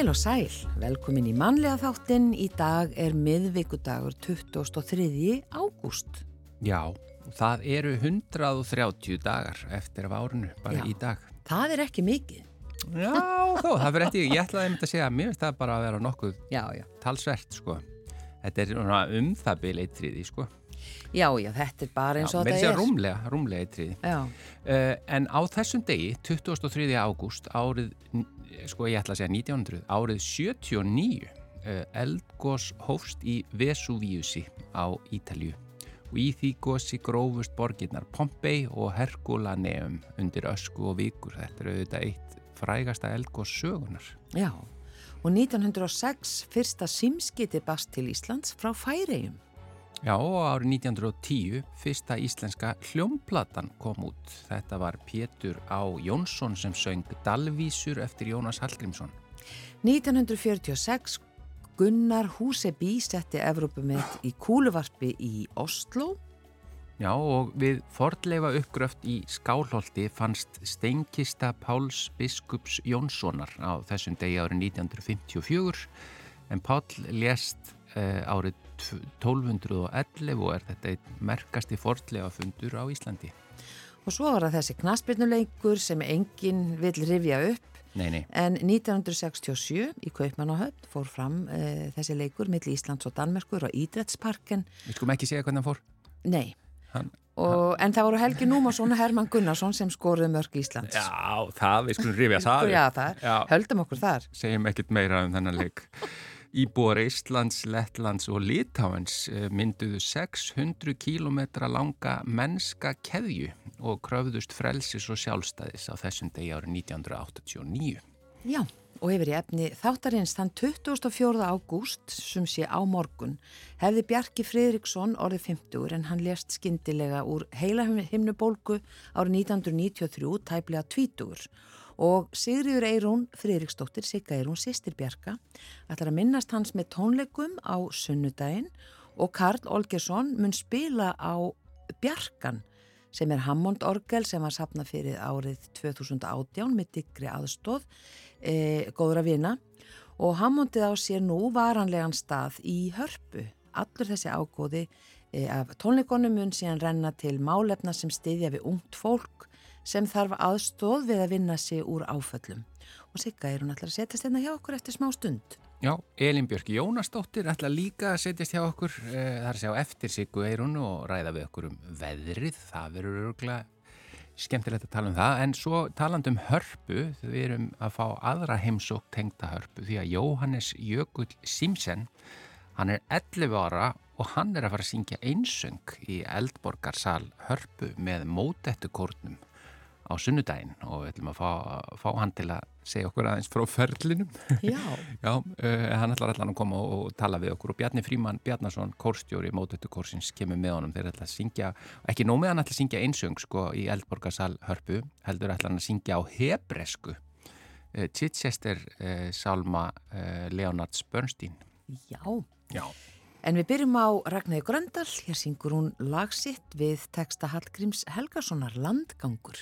Heil og sæl, velkomin í manlega þáttinn. Í dag er miðvíkudagur 23. ágúst. Já, það eru 130 dagar eftir af árinu, bara Já. í dag. Það er ekki mikið. Já, þó, það fyrir eftir, ég ætlaði að segja að mér finnst það bara að vera nokkuð Já, já. talsvert, sko. Þetta er um það byrja eitriði, sko. Já, já, þetta er bara eins og þetta er. rúmlega, rúmlega eitriði. Já, Uh, en á þessum degi, 23. ágúst, árið, sko ég ætla að segja 1900, árið 79, uh, eldgós hófst í Vesuviusi á Ítalju og í því gósi grófust borginnar Pompei og Herculaneum undir ösku og vikur. Þetta er auðvitað eitt frægasta eldgós sögunar. já. Og 1906 fyrsta simskiti bast til Íslands frá Færegjum. Já, og árið 1910 fyrsta íslenska hljómplatan kom út. Þetta var Pétur Á Jónsson sem söng Dalvísur eftir Jónas Hallgrímsson. 1946 Gunnar Húsebí setti Evrópumett í kúluvarpi í Oslo. Já, og við fordleifa uppgröft í Skálholti fannst steinkista Páls Biskups Jónssonar á þessum degi árið 1954 en Pál lést uh, árið 1211 og er þetta einn merkasti fordleifa fundur á Íslandi. Og svo var það þessi knaspirnuleikur sem enginn vill rifja upp. Nei, nei. En 1967 í Kaupmannahöfn fór fram uh, þessi leikur millir Íslands og Danmerkur á Ídrætsparken. Við skulum ekki segja hvernig hann fór. Nei, Hann, og, en það voru Helgi Númarsson og Herman Gunnarsson sem skoruðu mörg Íslands. já, það, við skulum rifja það. Já, það. Höldum okkur þar. segjum ekkert meira um þennan leik. Íbúar Íslands, Lettlands og Litáens eh, mynduðu 600 km langa mennska keðju og kröfðust frelsis og sjálfstæðis á þessum degi árið 1989. Já, og yfir í efni þáttarins þann 24. ágúst sem sé á morgun hefði Bjarki Friðriksson orðið 50 en hann lést skyndilega úr heila himnubólgu árið 1993 tæplega 20 og Sigriður Eirún Friðriksdóttir, Sigga Eirún, sýstir Bjarka ætlar að minnast hans með tónleikum á sunnudaginn og Karl Olgersson mun spila á Bjarkan sem er Hammond Orgel sem var sapnað fyrir árið 2018 með diggri aðstóð e, góðra vina og Hammondið á sér nú varanlegan stað í hörpu. Allur þessi ágóði e, af tónleikonum mun síðan renna til málefna sem styðja við ungt fólk sem þarf aðstóð við að vinna sig úr áföllum. Og Sigga er hún ætlar að setjast hérna hjá okkur eftir smá stund. Já, Elin Björk Jónasdóttir ætla líka að setjast hjá okkur, eh, það er að sjá eftir Siggu Eirun og ræða við okkur um veðrið, það verður örgulega skemmtilegt að tala um það, en svo taland um hörpu, við erum að fá aðra heimsók tengda hörpu því að Jóhannes Jökull Simsen, hann er 11 ára og hann er að fara að syngja einsöng í Eldborgarsal hörpu með mótettukórnum á sunnudaginn og við ætlum að fá, fá hann til að segja okkur aðeins frá ferlinum. Já. Já, uh, hann ætlar allan að koma og, og tala við okkur og Bjarni Fríman Bjarnason, kórstjóri mótötu kórsins, kemur með honum þeir ætla að syngja, ekki nóg með hann ætla að syngja einsöng sko í Eldborgarsal hörpu heldur ætla hann að syngja á hebresku uh, Chichester uh, Salma Leonards Bernstein Já. Já, En við byrjum á Ragnæði Gröndal, hér syngur hún lagsitt við texta Hallgríms Helgasonar Landgangur.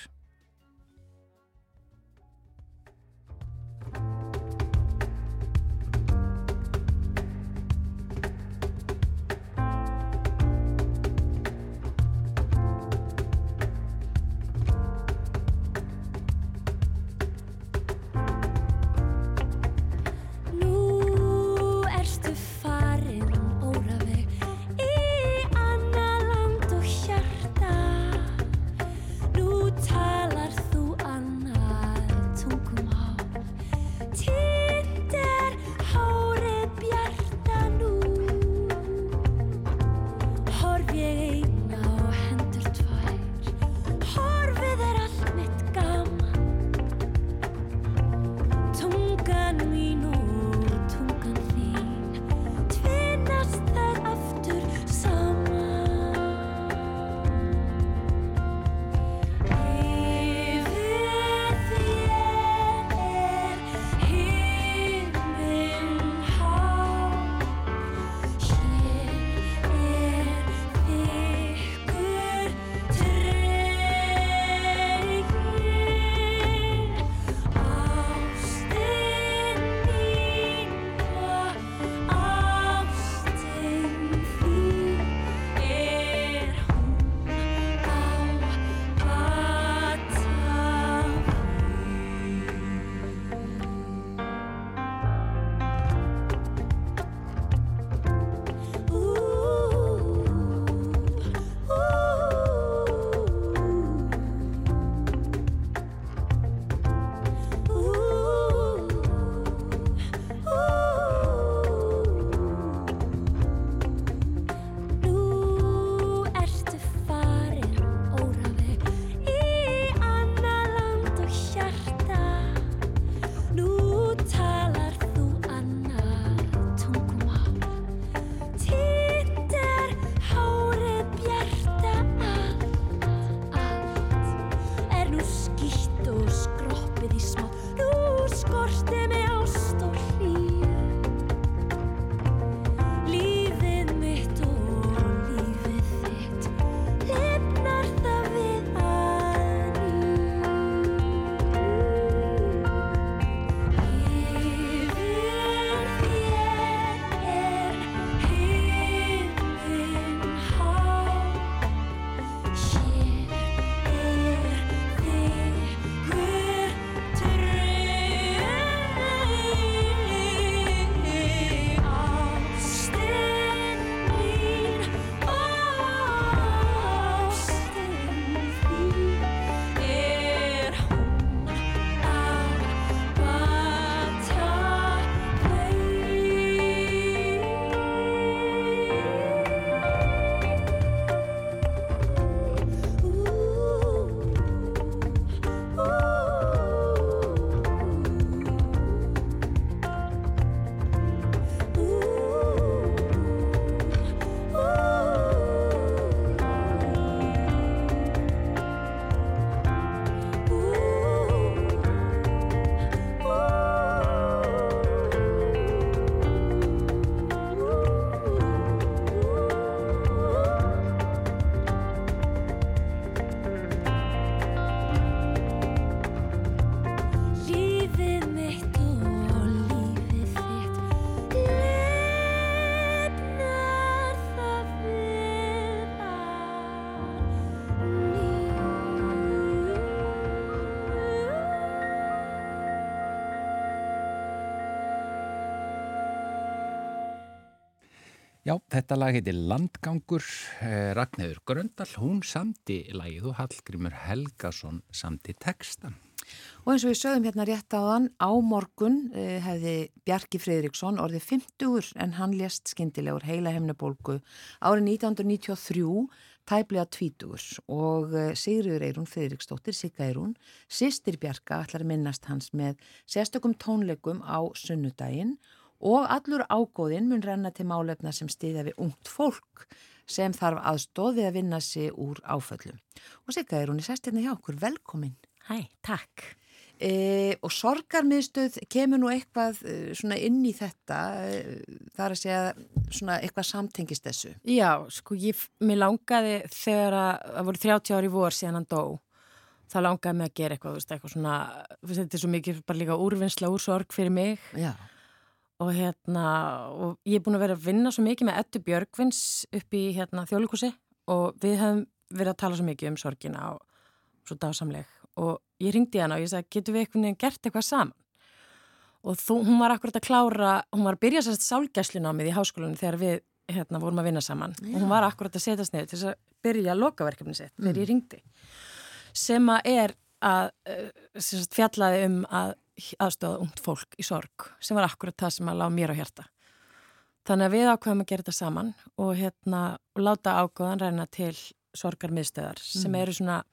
Já, þetta lag heitir Landgangur, eh, Ragnæður Gröndal, hún samti lagið og Hallgrímur Helgason samti textan. Og eins og við sögum hérna rétt á þann, á morgun eh, hefði Bjarki Fridriksson orðið 50 en hann lést skindilegur heila hefnubólgu árið 1993 tæplega 20 og eh, Sigriður Eirún Fridriksdóttir, Sigga Eirún, sýstir Bjarka ætlar að minnast hans með sérstökum tónleikum á sunnudaginn og allur ágóðinn mun renna til málefna sem stiðja við ungt fólk sem þarf aðstóð við að vinna sig úr áföllum. Og Sigga er sérstirni hjá okkur, velkomin. Hæ, takk. E, og sorgarmiðstöð kemur nú eitthvað e, svona inn í þetta e, það er að segja svona eitthvað samtengist þessu Já, sko, ég, mér langaði þegar að, það voru 30 ári vor síðan hann dó, þá langaði mig að gera eitthvað, veist, eitthvað svona, þetta er svo mikið bara líka úrvinnsla úr sorg fyrir mig Já, og hérna, og ég er búin að vera að vinna svo mikið með Ettu Björgvins upp í hérna þjólikúsi og við höfum verið að tala svo mikið um sorgina og svo dásamleg og ég ringdi hana og ég sagði, getur við einhvern veginn gert eitthvað saman? Og þú, hún var akkurat að klára, hún var að byrja sérst sálgæslunámið í háskólanum þegar við hérna vorum að vinna saman Já. og hún var akkurat að setjast niður til þess að byrja lokaverkefni sitt þegar ég ringdi sem að er að sem sagt, fjallaði um að aðstofa ungt fólk í sorg sem var akkurat það sem að lág mér á hjarta. Þannig að við ákveðum að gera þetta saman og hérna og láta ákveðan reyna til sorgarmiðstöðar sem Mm. eru svona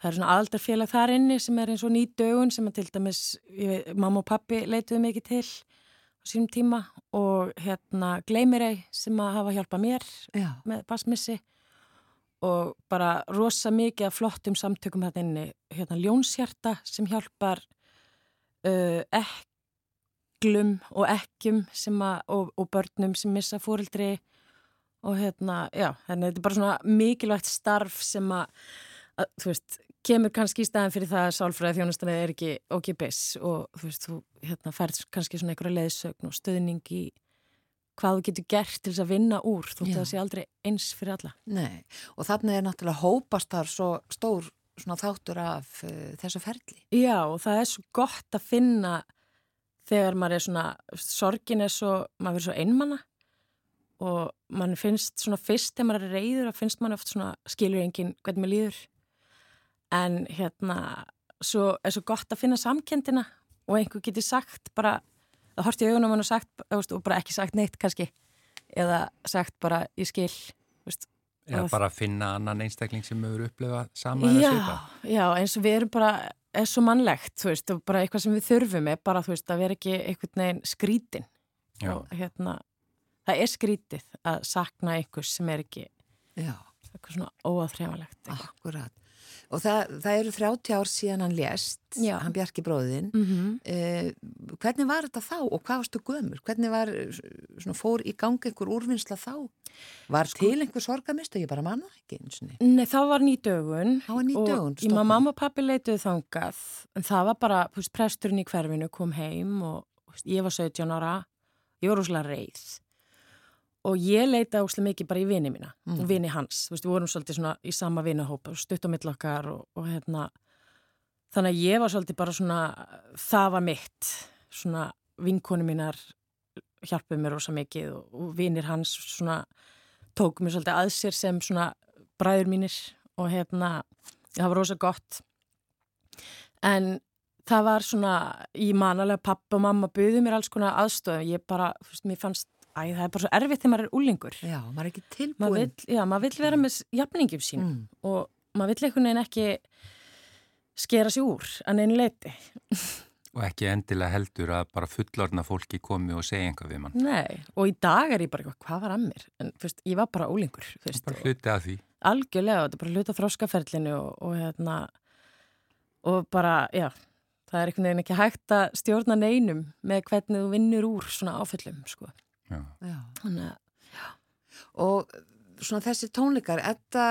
það eru svona aldarfélag þar inni sem er eins og nýt dögun sem að til dæmis veit, mamma og pappi leituðu mikið til á sínum tíma og hérna Gleimirei sem að hafa hjálpað mér já, með basmissi og bara rosa mikið af flottum samtökum þetta inni, hérna Ljónshjarta sem hjálpar uh, ekklum og ekkjum sem að, og, og börnum sem missa fórildri og hérna, já, þannig þetta er bara svona mikilvægt starf sem að, að þú veist, kemur kannski í staðin fyrir það að sálfræði þjónustanlega er ekki ókipis og þú veist, þú hérna færð kannski svona einhverja leiðsögn og stöðning í hvað þú getur gert til þess að vinna úr þú veist, það sé aldrei eins fyrir alla. Nei og þannig er náttúrulega hópast þar svo stór svona þáttur af uh, þessu ferli? Já, og það er svo gott að finna þegar maður er svona, sorgin er svo, maður verður svo einmanna og mann finnst svona fyrst þegar maður er reyður að finnst mann oft svona skilur enginn hvernig maður líður. En hérna svo er svo gott að finna samkendina og einhver getur sagt bara, það horft í augunum hann og sagt og bara ekki sagt neitt kannski eða sagt bara ég skil veist, Eða bara að finna annan einstakling sem hefur upplifað sama eða svipa. já, eins og við erum bara, er svo mannlegt, þú veist, og bara eitthvað sem við þurfum er bara, þú veist, að vera ekki einhvern veginn skrítin. Já. Og hérna, það er skrítið að sakna einhvers sem er ekki Já, eitthvað svona óaðþrefalegt. akkurat Og það, það eru 30 ár síðan hann lést, Já. hann Bjarki bróðin. Mm -hmm. eh, hvernig var þetta þá og hvað varstu gömur? Hvernig var, svona, fór í gangi einhver úrvinnsla þá? Var Sko- til einhver sorgamistu? Ég bara manna ekki eins og niður. Nei, það var nýdögun. Og ég maður mamma og pappi leituðu þangað. En það var bara, þú veist, presturinn í hverfinu kom heim og veist, ég var 17 ára. Ég var úrslega reið. Og ég leitaði úrslega mikið bara í vini mína. Mm. Og vini hans. Þú veist, við vorum svolítið svona í sama vinahópa. Stutt á mill okkar og, og hérna. Þannig að ég var svolítið bara svona, það var mitt. Svona vinkonu mínar hjálpuð mér rosa mikið og, og vinir hans svona tók mér svolítið að sér sem svona bræður mínir og hérna, það var rosa gott en það var svona, ég man alveg pappa og mamma buðu mér alls konar aðstofum ég bara, þú veist, mér fannst æ, það er bara svo erfitt þegar maður er úlingur Já, maður er ekki maður tilbúin. vill, já, maður vill vera með jafningum sín Mm. og maður vill einhvern veginn ekki skera sig úr að neina leiti Og ekki endilega heldur að bara fullorna fólki komi og segja einhvað við mann. Nei, og í dag er ég bara eitthvað, hvað var að mér? En þú veist, ég var bara úlingur, þú veist, Bara hluti af því. algjörlega, þetta er bara hluta þróskaferlinu og, og hérna og bara, já það er einhvern veginn ekki hægt að stjórna neinum með hvernig þú vinnur úr svona áföllum, sko. Já. Já. Þannig að, Og svona þessi tónleikar, þetta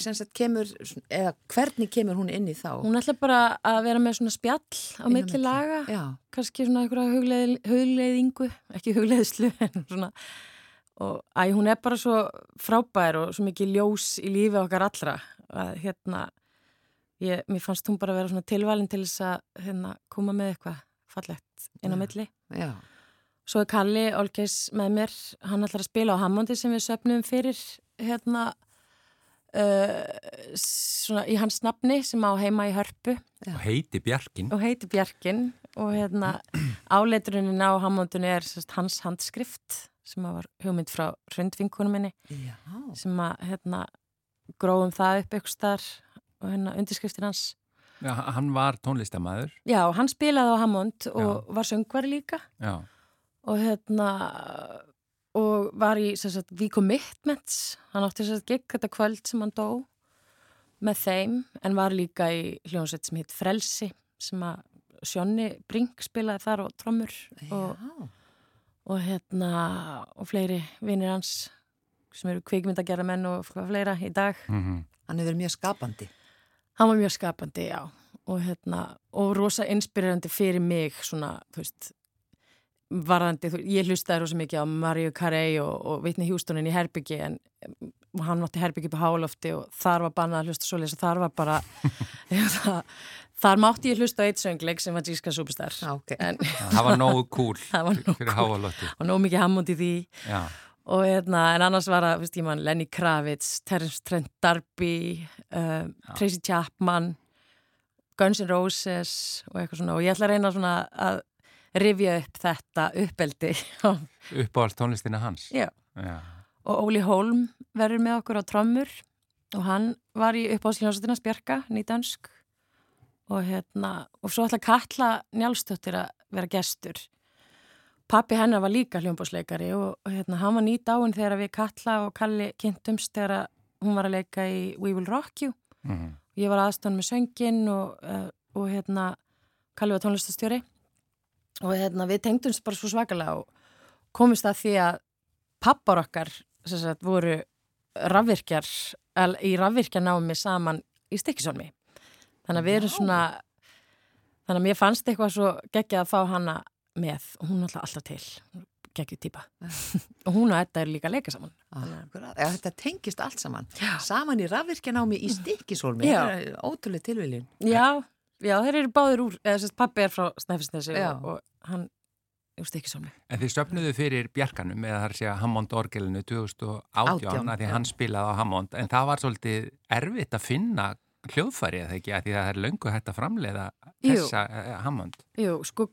sem sagt kemur, eða hvernig kemur hún inn í þá? hún ætla bara að vera með svona spjall á milli laga, Já, kannski svona einhverja hugleið, hugleiðingu, ekki hugleiðslu, en svona og æ, hún er bara svo frábær og svo mikið ljós í lífi okkar allra að hérna ég, mér fannst hún bara vera svona tilvalin til þess að hérna, koma með eitthvað fallegt inn á Já. milli já, svo er Kalli Olgeis með mér hann ætlar að spila á Hammondi sem við söpnum fyrir hérna uh, svona í hans nafni sem á heima í Hörpu Já. Og heiti Bjarkin. og heiti Bjarkin og hérna áleiturunin á Hammondunni er sérst, hans handskrift sem var hugmynd frá hrundvinkunum minni já, sem að hérna gróðum það upp ykkur starf og hérna undirskriftin hans Já, hann var tónlistamæður. Já, hann spilaði á Hammond og var söngvar líka Já. Og hérna og var í sagt, The Commitments hann átti sem sagt gig þetta kvöld sem hann dó með þeim en var líka í hljónsveit sem hitt Frelsi sem að Sjónni Brink spilaði þar og trommur og, og hérna og fleiri vinnir hans sem eru kvikmyndagjara menn og fleira í dag. Mm hann hefur verið mjög skapandi. hann var mjög skapandi, já. Og hérna, og rosa inspirerandi fyrir mig svona, þú veist varðandi, ég hlustaði rosa mikið á Mariu Carey og, og Whitney Houstonin í Herbyggi en hann átti Herbyggi upp á Hálofti og þar var bannað að hlusta svoleiðis og þar var bara það, þar mátti ég hlusta á eitt söngleik sem var Jíska Superstar Já, ok. en Það var nógu cool það var nóg fyrir háalótti. og nóg mikið hammond í því Já. og hérna, en annars var það, veist ég mann, Lenny Kravitz, Terence Trent D'Arby, uh, Tracy Chapman, Guns N' Roses og eitthvað svona og ég ætla að reyna svona að rifja upp þetta uppeldi Uppáhald tónlistina hans. Já. Já. og Óli Holm verður með okkur á trommur og hann var í uppáhaldsljónsutina Spjarka, nýdansk og hérna, og svo ætla Katla Njálsdóttir að vera gestur Pappi hennar var líka hljómbásleikari og, og hérna, hann var nýt áinn þegar við Katla og Kalli kynntumst þegar hún var að leika í We Will Rock You. Mm Ég var aðstofn með söngin og, uh, og hérna, Kalli var tónlistastjóri og hérna, við tengdumst bara svo svakalega og komist að því að pappar okkar sagt, voru rafvirkjar, í rafvirkjarnámi saman í Stikkisólmi. Þannig að við erum svona, þannig að mér fannst eitthvað svo geggjað að fá hana með og hún er alltaf alltaf til, geggjuð típa. og hún og þetta eru líka að leika saman. Akkurat. Já, þetta tengist allt saman. Já. Saman í rafvirkjanámi í stikkisólmi. Það er Ótrúlega tilviljun. Já, já, þeir eru báðir úr, eða sérst pappi er frá Snæfisnesi og, og hann úr Stikkisólmi. En þið söpnuðu fyrir Bjarkanum eða það er að segja Hammond orgelinu 2018 Átján, að því hann spilaði á Hammond en það var svolítið erfitt að finna hljóðfæri eða ekki að því að það er löngu hægt að framleiða Jú. þessa uh, Hammond. Jú, sko,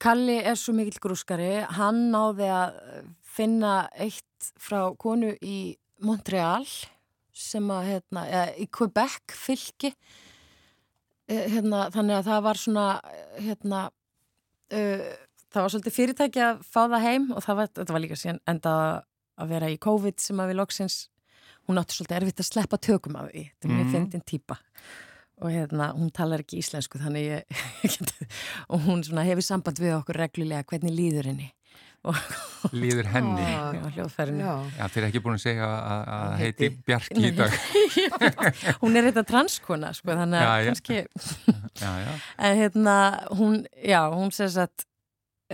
Kalli er svo mikill grúskari, hann náði að finna eitt frá konu í Montreal sem að, hérna, eða, í Quebec fylki, Eh, hérna, þannig að það var svona, eh, hérna, uh, það var svolítið fyrirtæki að fá það heim og það var, þetta var líka síðan enda að vera í COVID sem að við loksins, hún átti svolítið erfitt að sleppa tökum af því, þetta er mjög Mhm. fyndin típa og hérna, hún talar ekki íslensku þannig ég, og hún svona hefur samband við okkur reglulega hvernig líður henni líður henni. Ó, á hljóðfærinu Já, Já, þeir eru ekki búin að segja að heiti heiti- Bjarki í dag. Hún er þetta transkona sko, þannig að Já, já. kannski Já, já, en hérna, hún, já, hún sér að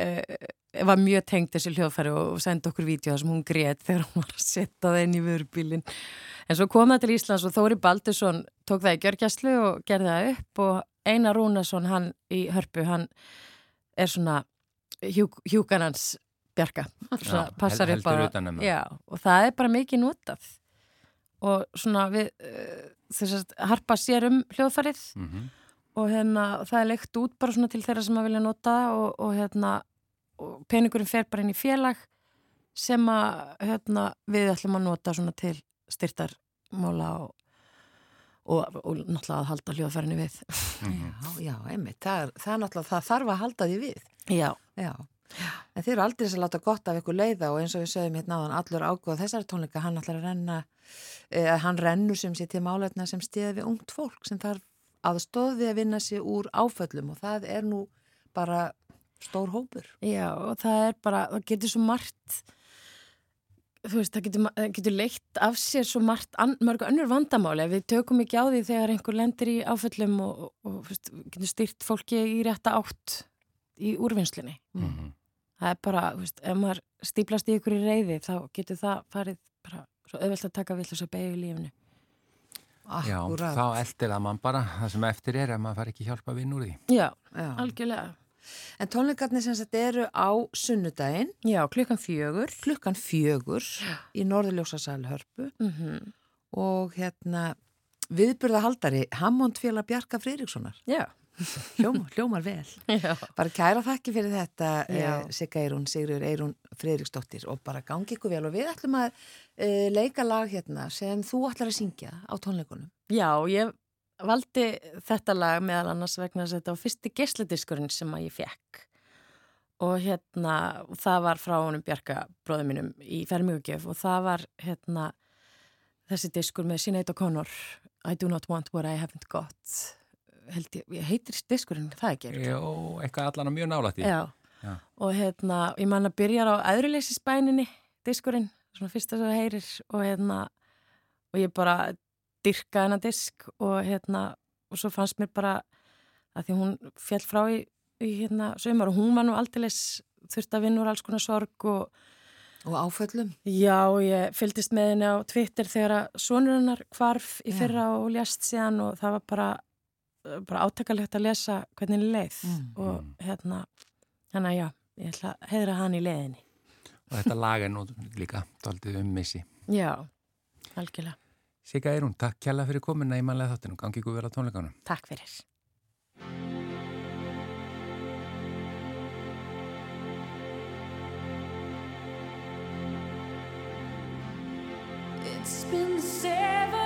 uh, var mjög tengt þessi hljóðfæri og, sendi okkur vídeo sem hún grét þegar hún var að setja það inn í vörubílin en svo kom það til Íslands og Þóri Baldursson tók það í gjörgjæslu og gerði það upp og Einar Rúnarsson hann í hörpu, hann er svona hjú, hjúkanans bjarga, Já, passar hel- utan um það. já, og það er bara mikið notað og svona við uh, þess að harpa sér um hljóðfærið mhm, og hérna það er leikt út bara svona til þeirra sem að vilja nota það og, og hérna og peningurinn fer bara inn í félag sem að hérna við ætlum að nota svona til styrtarmóla og, og, og náttúrulega að halda hljóðfærinni við mhm. já, já, einmitt. Það, það er náttúrulega, það þarf að halda því við. Já, Já. En þeir eru aldrei þess að láta gott af ykkur leiða og eins og við sögum hérna áðan allur ágóð þessari tónleika, hann ætlar að renna, eða hann rennur sem sé til málefna sem stiði við ungt fólk sem þarf aðstóð við að vinna sig úr áföllum og það er nú bara stór hópur. já og það er bara, það getur svo margt þú veist, það getur, getur leitt af sér svo margt an, mörg önnur vandamáli við tökum ekki á því þegar einhver lendir í áföllum og, og, og getur styrt fólki í rétta átt í úrvinnslinni Mhm. það er bara, þú veist, ef maður stíplast í ykkur í reyði þá getur það farið bara svo auðvelt að taka vill þess að beigja í lífinu. Já, Akkúrat. þá eldir það mann bara. Það sem eftir er að maður fari ekki hjálpa að vinna úr því. Já, Já. algjörlega. En tónleikarnir sem sagt eru á sunnudaginn. Já, klukkan fjögur. Klukkan fjögur í Norðurljósasal hörpu. Mm og hérna viðburða haldari Hammond félag Bjarka Friðrikssonar. Já, Hljómar, hljómar vel. Já. Bara kæra þakki fyrir þetta eh, Sigga Eirún, Sigriður Eirún Friðriksdóttir. Og bara gangi ykkur vel. Og við ætlum að eh, leika lag hérna sem þú ætlar að syngja á tónleikunum. Já, ég valdi þetta lag meðal annars vegna að þetta var fyrsti gesludiskurinn sem að ég fekk og hérna, það var frá honum Bjarka bróðum mínum í fermingugjöf og það var hérna þessi diskur með Sinead O'Connor I do not want what I haven't got held ég, ég heitir diskurinn, það ekki Jó, eitthvað allan á mjög nálætti Já. Já. og hérna, ég man að byrja á aðruleysisbæninni, diskurinn svona fyrsta sem það heyrir og hérna og ég bara dyrka hennar disk og hérna og svo fannst mér bara að því hún fjall frá í, í hérna sömur og hún var nú aldeilis þurft að vinna úr alls konar sorg og og áföllum já, ég fylgdist með henni á Twitter þegar að sonur hennar hvarf í Já. fyrra og lést síðan og það var bara, bara átakalegt að lesa hvernig henni leið Mm. og hérna Þannig að já, ég ætla að heiðra hann í leiðinni. og þetta lag er nú líka daldið um missi Já, algjörlega. Sigga Eirún, takk kjalla fyrir komuna í manlega þáttunum gangi ykkur vel á tónleikanum Takk fyrir. It's been seven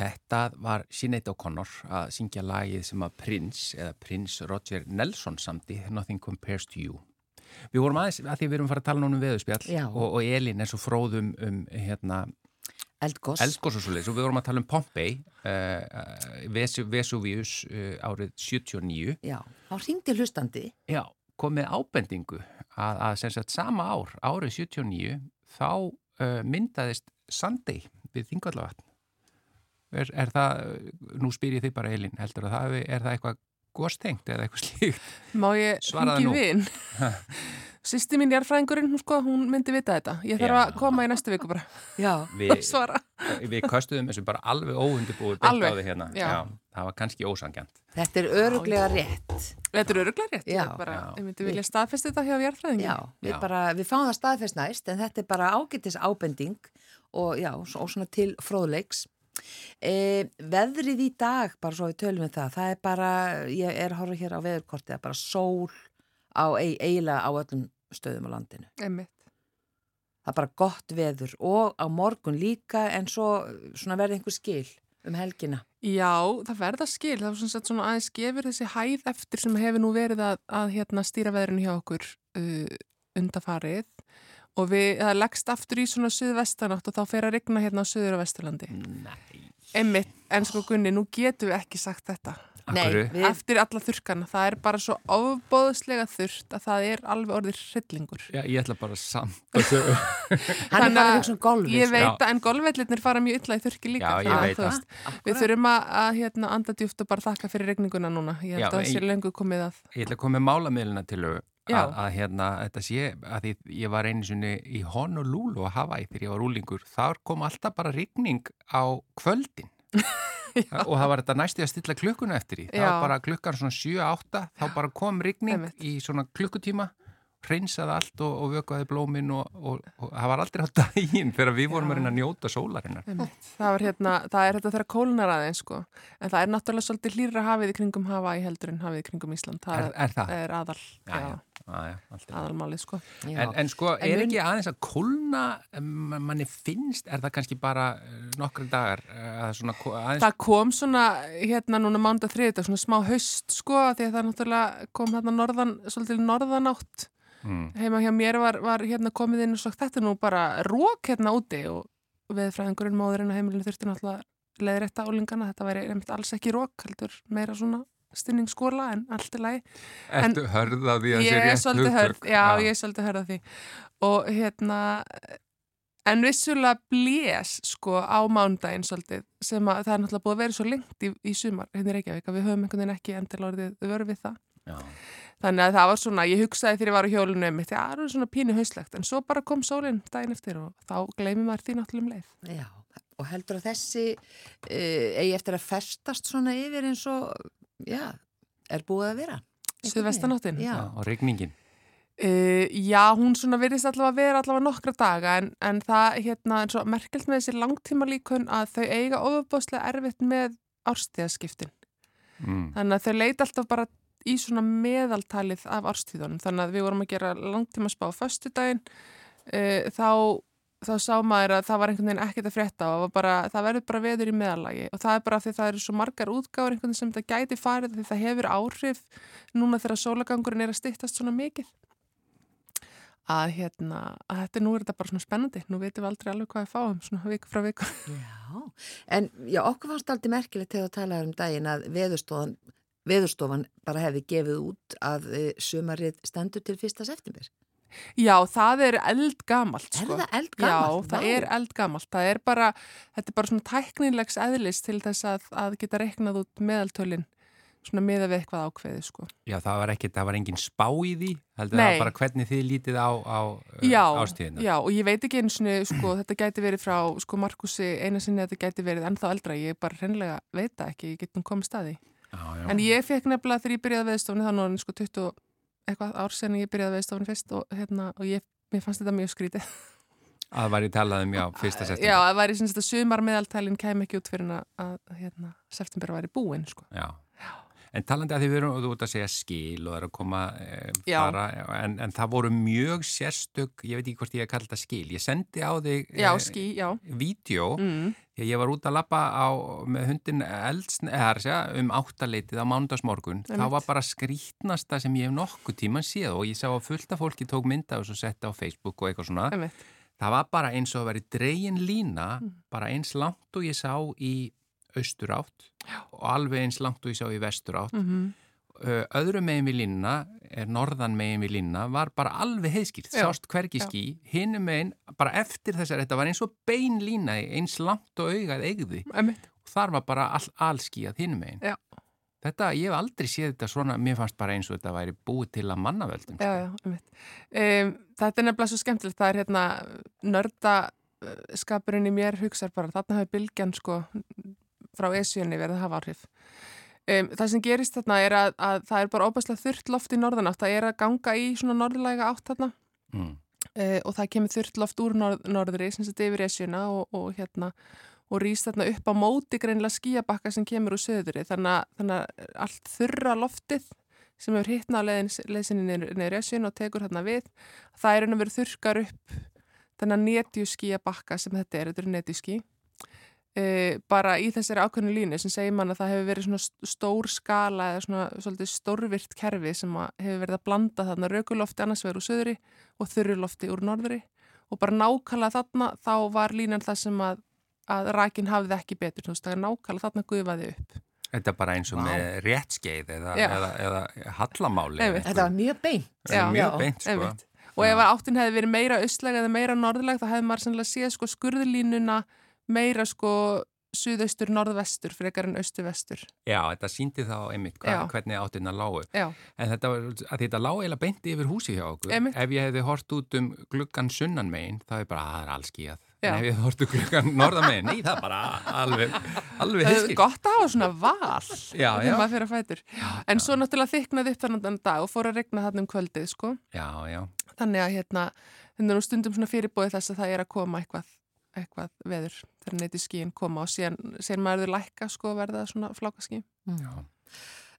þetta var Sinead O'Connor að syngja lagið sem að Prince eða Prince Roger Nelson samti Nothing Compares to You. Við vorum aðeins að því við erum fara að tala núna um veðuspjall og, og Elin er svo fróðum um hérna Eldgoss. Eldgoss og svo leiðis og við vorum að tala um Pompei, uh, Vesu, Vesuvius uh, árið 79. Já, þá ringdi hlustandi. Já, komið ábendingu að, að sagt sama ár, árið 79, þá uh, myndaðist Sandei við Þingvallavatn. Er, er það, nú spyr ég þig bara Elin, heldur að það er það eitthvað góðstengt eða eitthvað slíkt? Má ég hengi vinn? Sýsti mín Jærfræðingurinn, hún, sko, hún myndi vita þetta. Ég þarf Já. að koma í næstu viku bara. Já. Vi, svara. Við köstuðum þessu bara alveg óundibúið byggt á því hérna. Já. Já. Það var kannski ósangjant. Þetta er öruglega rétt. Þetta er öruglega rétt. Já. Ég, bara, ég myndi vilja staðfesta þetta hjá Jærfræðingin. Já, við, bara, við fáum það staðfest næst en þetta er bara ágættis ábending og já, og svona til fróðleiks. E, veðrið í dag, bara svo við tölum við það, það er bara, ég er horfa hér á veðurkortið, það er bara sól á eiginlega á öllum stöðum á landinu. Einmitt. Það er bara gott veður og á morgun líka en svo verður einhver skil um helgina. Já, það verða skil. Það var svona, svona aðeins gefur þessi hæð eftir sem hefur nú verið að, að hérna, stýra veðrinu hjá okkur uh, undafarið og við, það leggst aftur í svona suðvestanátt og þá fer að regna hérna á suður og vesturlandi. Nei. Emmitt, en sko Gunni, nú getum við ekki sagt þetta. Nei, við... Eftir alla þurkana, það er bara svo ofbóðslega þurft að það er alveg orðið hryllingur. Já, ég ætla bara samt Hann er bara að um golfi. Ég veit að, en golfvellinir fara mjög illa í þurki líka. Já, ég veit það. Við þurfum að, að hérna, anda djúft og bara þakka fyrir regninguna núna. Ég held Já, að það sé lengur komið að. Ég ætla að koma með málamiðluna til að, að hérna, þetta sé, að því, ég var einu sinni í Honolulu að Hawaii þegar ég var úlingur, þar kom alltaf bara regning á kvöldin. Og það var þetta næsti að stilla klukkuna eftir í. Það var bara klukkan svona 7-8 þá bara kom rigning í svona klukkutíma hreinsaði allt og, og vökuði blómin og, og, og það var aldrei á daginn þegar við vorum að njóta sólarinnar. Það, hérna, það er þetta þegar kólunar aðeins sko. en það er náttúrulega svolítið hlýra hafið í kringum hafa í heldur en hafið í kringum Ísland. Það er, er, það? er aðal já, já. Aðalmálið sko. En, en sko er en ekki aðeins að kólna manni finnst, er það kannski bara eh, nokkru dagar eh, svona, aðeins... það kom svona hérna núna mánda þriðdag, svona smá haust sko því að það náttúrulega kom hérna norðan, svolítið norðanátt Mm. heima hjá mér var, var hérna komið inn og sagt þetta er nú bara rók hérna úti. Og veðfræðingurinn móðurinn á heimilinu þurfti náttúrulega leiðrétta álingana, þetta væri alls ekki rók, heldur meira svona stinningsskóla en allt er lægi. En- Ertu hörð á því að Ég sé er rétt hörð, hugtök? já, ég er svolítið hörð á því og hérna en vissulega blés sko á mándaginn svolítið sem að það er náttúrulega búið að vera svo lengt í, í sumar hérna í Reykjavík að við höfum einhvern veginn ekki endilega orðið vörð við það. Já. Þannig að það var svona, ég hugsaði þegar ég var á hjólinu um já, það er svona pínu hauslegt, en svo bara kom sólinn daginn eftir og þá gleymið maður því náttúrulega um leið. Já, og heldur að þessi uh, eigi eftir að festast svona yfir eins og, já, er búið að vera. Suðvestanáttin? Já, Já, og regningin. Uh, já, hún svona virðist allavega að vera allavega nokkra daga, en, en það hérna, eins og merkelt með þessi langtíma líkun að þau eiga ofabóðslega erfitt með árstíðaskiptin. Mm. Þannig að þau leita alltaf bara í svona meðaltalið af árstíðunum. Þannig að við vorum að gera langtíma spá á föstudaginn, uh, þá þá sá maður að það var einhvern veginn ekkert að frétta og bara, það verður bara veður í meðalagi og það er bara því það eru svo margar útgáður einhvern veginn sem það gæti farið því það hefur áhrif núna þegar sólagangurinn er að styttast svona mikið að hérna, að þetta nú er þetta bara svona spennandi, nú veitum við aldrei alveg hvað við fáum svona viku frá viku. já. En já, okkur fannst aldrei merkilegt þegar þú talaði um daginn að veðurstofan, veðurstofan bara hefði gefið út að uh, sumarið stendur til fyrsta september. Já, það er eldgamalt Er sko. það eldgamalt? Já, það Vá. er eldgamalt. Það er bara, þetta er bara svona tæknilegs eðlis til þess að, að geta reiknað út meðaltölin svona miða við eitthvað ákveði sko. Já, það var ekki, það var engin spá í því, heldur Nei. það bara hvernig þið lítið á, á uh, Já, ástíðina. já, og ég veit ekki eins og sko, þetta gæti verið frá sko Markusi eina sinni að þetta gæti verið ennþá eldra, ég bara hreinlega veit það ekki, ég get nú komið staði. Já, já. En ég fekk nefnilega þegar ég byrjaði veðstofni þá núna sko 20 og eitthvað ár sen ég byrjaði veðstofni fyrst og, hérna, og ég, mér fannst þetta mjög skrítið. Að það var í talað um, já, fyrsta september. Já, það væri sem að sumar meðaltælinn kem ekki út fyrir að, að hérna, september væri búinn sko. Já. En talandi að þið verum, þú ert að segja skil og það er að koma e, Já. fara, en, en það voru mjög sérstök, ég veit ekki hvort ég hef kallað þetta skil, ég sendi á þig já. vídeo, Mm. því að ég var út að lappa á, með hundin eldsn, eða það segja, um áttaleitið á mándagsmorgun, þá var bara skrítnasta sem ég hef nokkuð tíman séð og ég sá að fullta fólki tók mynda og svo setta á Facebook og eitthvað svona. Einmitt. Það var bara eins og að veri dregin lína, Mm. bara eins langt og ég sá í austur átt og alveg eins langt og ég sá í vestur átt. Mm Uh, öðru megin við línuna, er norðan megin við línuna, var bara alveg heiðskýrt, Já, sást hvergi já. ský, hinum megin, bara eftir þessar, þetta var eins og bein lína, eins langt og augað eigði og þar var bara all, allskíjað hinum megin. Já. Þetta, ég hef aldrei séð þetta svona, mér fannst bara eins og þetta væri búið til að mannavöldum. Já, já, einmitt. Um, þetta er nefnilega svo skemmtilegt, það er hérna nördaskapurinn í mér hugsar bara, þarna hafi bylgjan sko frá esjunni verið að hafa áhrif. Um, það sem gerist þarna er að, að það er bara óbærslega þurrt loft í norðanátt, það er að ganga í svona norðlæga átt þarna. Mm. uh, og það kemur þurrt loft úr norð, norðri sem þetta yfir esjuna og, og hérna og rýst þarna upp á móti greinlega skíabakka sem kemur úr söðri þannig að, þannig að allt þurra loftið sem hefur hittna á niður, niður esjun og tekur þarna við það er að vera þurkar upp þannig að netju skíabakka sem þetta er, þetta eru netju e, bara í þessari ákveðnu línu sem segir mann að það hefur verið svona st- stór skala eða svona svolítið stórvirt kerfi sem að hefur verið að blanda þarna rökulofti annars vegar úr söðri og þurrulofti úr norðri og bara nákvæmlega þarna þá var línan það sem að, að rækin hafði ekki betur, þú veist, það er nákvæmlega þarna gufaði upp. Þetta er bara eins og Vá. með réttskeið eða, Já. eða, eða hallamáli. Einmitt. Þetta var mjög beint. Já. mjög Já, beint, sko. Einmitt. Og ef áttin hefði verið meira austlæg eða meira norðlæg þá hefði maður sannlega séð sko skurðlínuna meira sko suðaustur, norðvestur, frekar en austu-vestur. Já, þetta síndi þá einmitt hva, Já. hvernig áttina lágu. Já, En þetta, þetta lág eiginlega beinti yfir húsi hjá okkur. Einmitt. Ef ég hefði hort út um gluggan sunnan megin, þá er bara, að það er allskíjað. Já. En ef ég hefði hort um gluggan norðan megin, nei, það er bara alveg, alveg það er gott að hafa svona val Já, þegar já. maður fyrir að fætur. En svo náttúrulega þyknaði upp þannig dag og fór að regna þarna um kvöldið, sko. Já, já. Þannig að hérna, þetta eitthvað, veður þegar neyti skíin koma og síðan, síðan maður lækka, sko, verða svona flákaskín. já.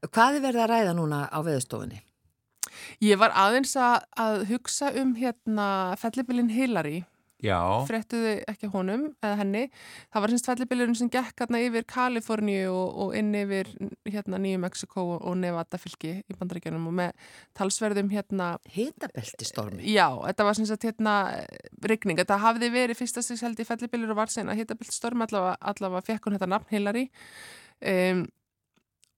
Hvað er verið að ræða núna á veðustofunni? Ég var aðeins að, að hugsa um hérna fellibilinn Hillary fréttuðu ekki honum eða henni. Það var semst fellibillurinn sem gekk hérna yfir Kaliforníu og, og inn yfir hérna Nýju Mexiko og, Nevada fylki í bandaríkjunum og með talsverðum hérna, Hitabeltistormi. já, þetta var semst hérna rigning. Þetta hafði verið fyrsta stigs held í fellibillur og var sen að hitabeltistormi allavega, allavega fekk hún þetta nafn Hillary. Um,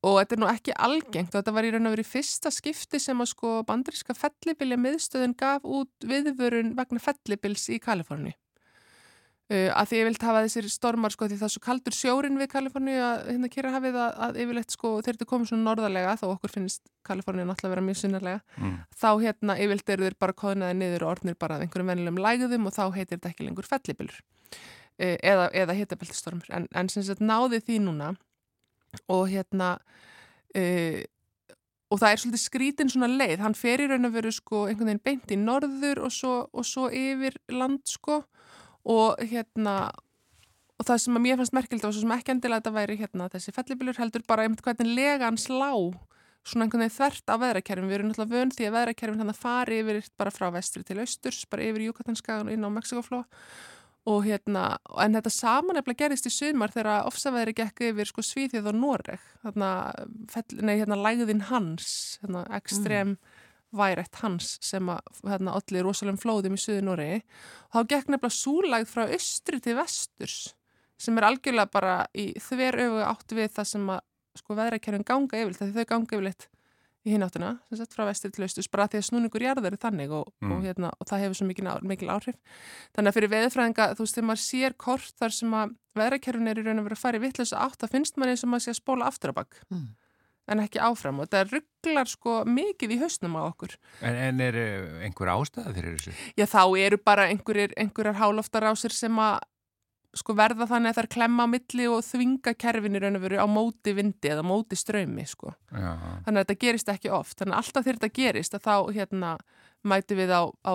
og þetta er nú ekki algengt og þetta var í raun og verið fyrsta skipti sem að sko bandaríska fellibilja miðstöðun gaf út viðvörun vegna fellibils í Kaliforni uh, að því ég vilt hafa þessir stormar sko því það er svo kaldur sjórin við Kaliforni að hérna kýra hafið að, að yfirleitt sko þeir eru komið svona norðarlega þó okkur finnst Kaliforni náttúrulega vera mjög sunnarlega mm. þá hérna yfirleitt eru þeir bara kóðnaði niður og orðnir bara að einhverjum vennilegum lægðum og þá heitir þetta ekki lengur fellibilur uh, eða, eða og hérna uh, og það er svolítið skrítin svona leið, hann fer í raun að veru sko einhvern veginn beint í norður og svo, og svo yfir land sko og hérna og það sem að mér fannst merkild og svo sem ekki endilega þetta væri hérna þessi fellibilur heldur bara einmitt hvernig lega hans lá svona einhvern veginn þvert á veðrakerfum við erum náttúrulega vönd því að veðrakerfum hann að fari yfir bara frá vestri til austurs, bara yfir Júkatanskagan og inn á Mexikofló og hérna, en þetta saman eftir gerist í sumar þegar ofsaveðri gekk yfir sko Svíþjóð og Noreg þarna, fell, nei, hérna lægðin hans hérna, ekstrem mm. værætt hans sem að hérna, allir rosalegum flóðum í Suðu Noregi og þá gekk nefnilega súlægð frá austri til vesturs sem er algjörlega bara í þver öfu átt við það sem að sko veðrakerfin ganga yfirleitt, þegar þau ganga yfirleitt í hináttina, sem sagt frá vestri til austus bara því að snúningur jarðar er þannig og, Mm. og, hérna, og það hefur svo mikil, mikil áhrif þannig að fyrir veðurfræðinga, þú veist, þegar maður sér kort þar sem að veðrakerfin er í raun og verið að fara í vittlösa átt, það finnst maður eins og maður sé að spóla aftur á bakk Mm. en ekki áfram og þetta rugglar sko mikið í hausnum á okkur en, en er einhver ástæða fyrir þessu? Já, þá eru bara einhverjar háloftarásir sem að sko verða þannig að það er klemma á milli og þvinga kerfin í raun og veru á móti vindi eða móti ströymi sko. Já, Þannig að þetta gerist ekki oft. Þannig að alltaf þegar þetta gerist að þá hérna mæti við á, á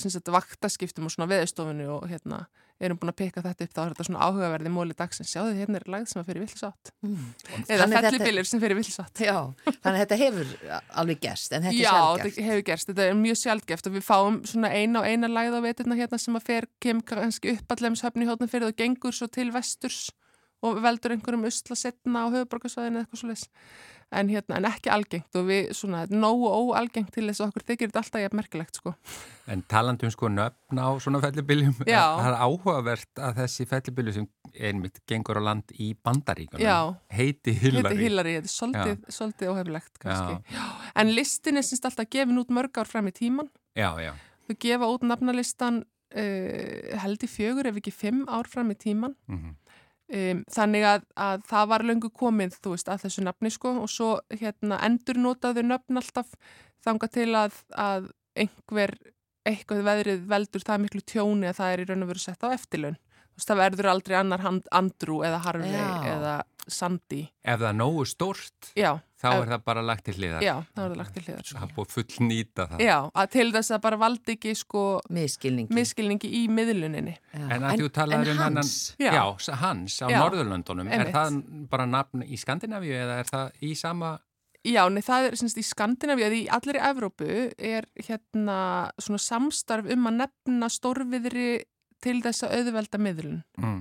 sagt, vaktaskiptum og svona veðustofinu og hérna erum búin að peka þetta upp þá er þetta svona áhugaverði móli dagsins. Sjáðu hérna er lagð sem að fyrir villisátt. Mm. Eða Þannig þetta- sem fyrir villisátt. Já, þannig að þetta hefur alveg gerst, en þetta Já, er sjálfgæft. þetta hefur gerst, þetta er mjög sjálfgeft og við fáum svona eina og eina læð á veturna hérna sem að fer, kem kannski upp allemshöfni í hótnafyrð og gengur svo til vesturs og veldur einhverjum usla setna á höfuborgarsvæðinu eða eitthvað svo leis en, hérna, en ekki algengt og við svona nógu óalgengt til þess að okkur þykir þetta alltaf jafn merkilegt sko. En talandum sko nöfn á svona fellibiljum, það er áhugavert að þessi fellibilju sem einmitt gengur á land í bandaríkunum heiti Hillary. Heiti Hillary, þetta er svolítið, óhefilegt. En listin er semst alltaf gefin út mörg ár fram í tíman Já, já, þau gefa út nafnalistan uh, held í fjögur ef ekki fimm ár fram í tíman mhm, Um, þannig að, að það var löngu komið, þú veist, að þessu nafni sko og svo hérna endur notaðu nöfn alltaf þanga til að, að einhver, eitthvað veðrið veldur það miklu tjóni að það er í raun og veru sett á eftirlaun. Það verður aldrei annar hand, Andrew eða Harvey Já. eða Sandy. ef það er nógu stórt, Já, þá Ef- er það bara lagt til hliðar. já, það verður lagt til hliðar. Það Sko. er búið full nýta það. Já, að til þess að bara valdi ekki sko Miskilningi. miskilningi í miðluninni. Já. En að þú talaður um hans, Já. já, hans á Já, Norðurlöndunum, er það bara nafn í Skandinavíu eða er það í sama, Já, nei, það er semst í Skandinavíu, eða í allir í Evrópu er hérna svona samstarf um að nefna stórviðri til þess að auðvelda miðlun. mm,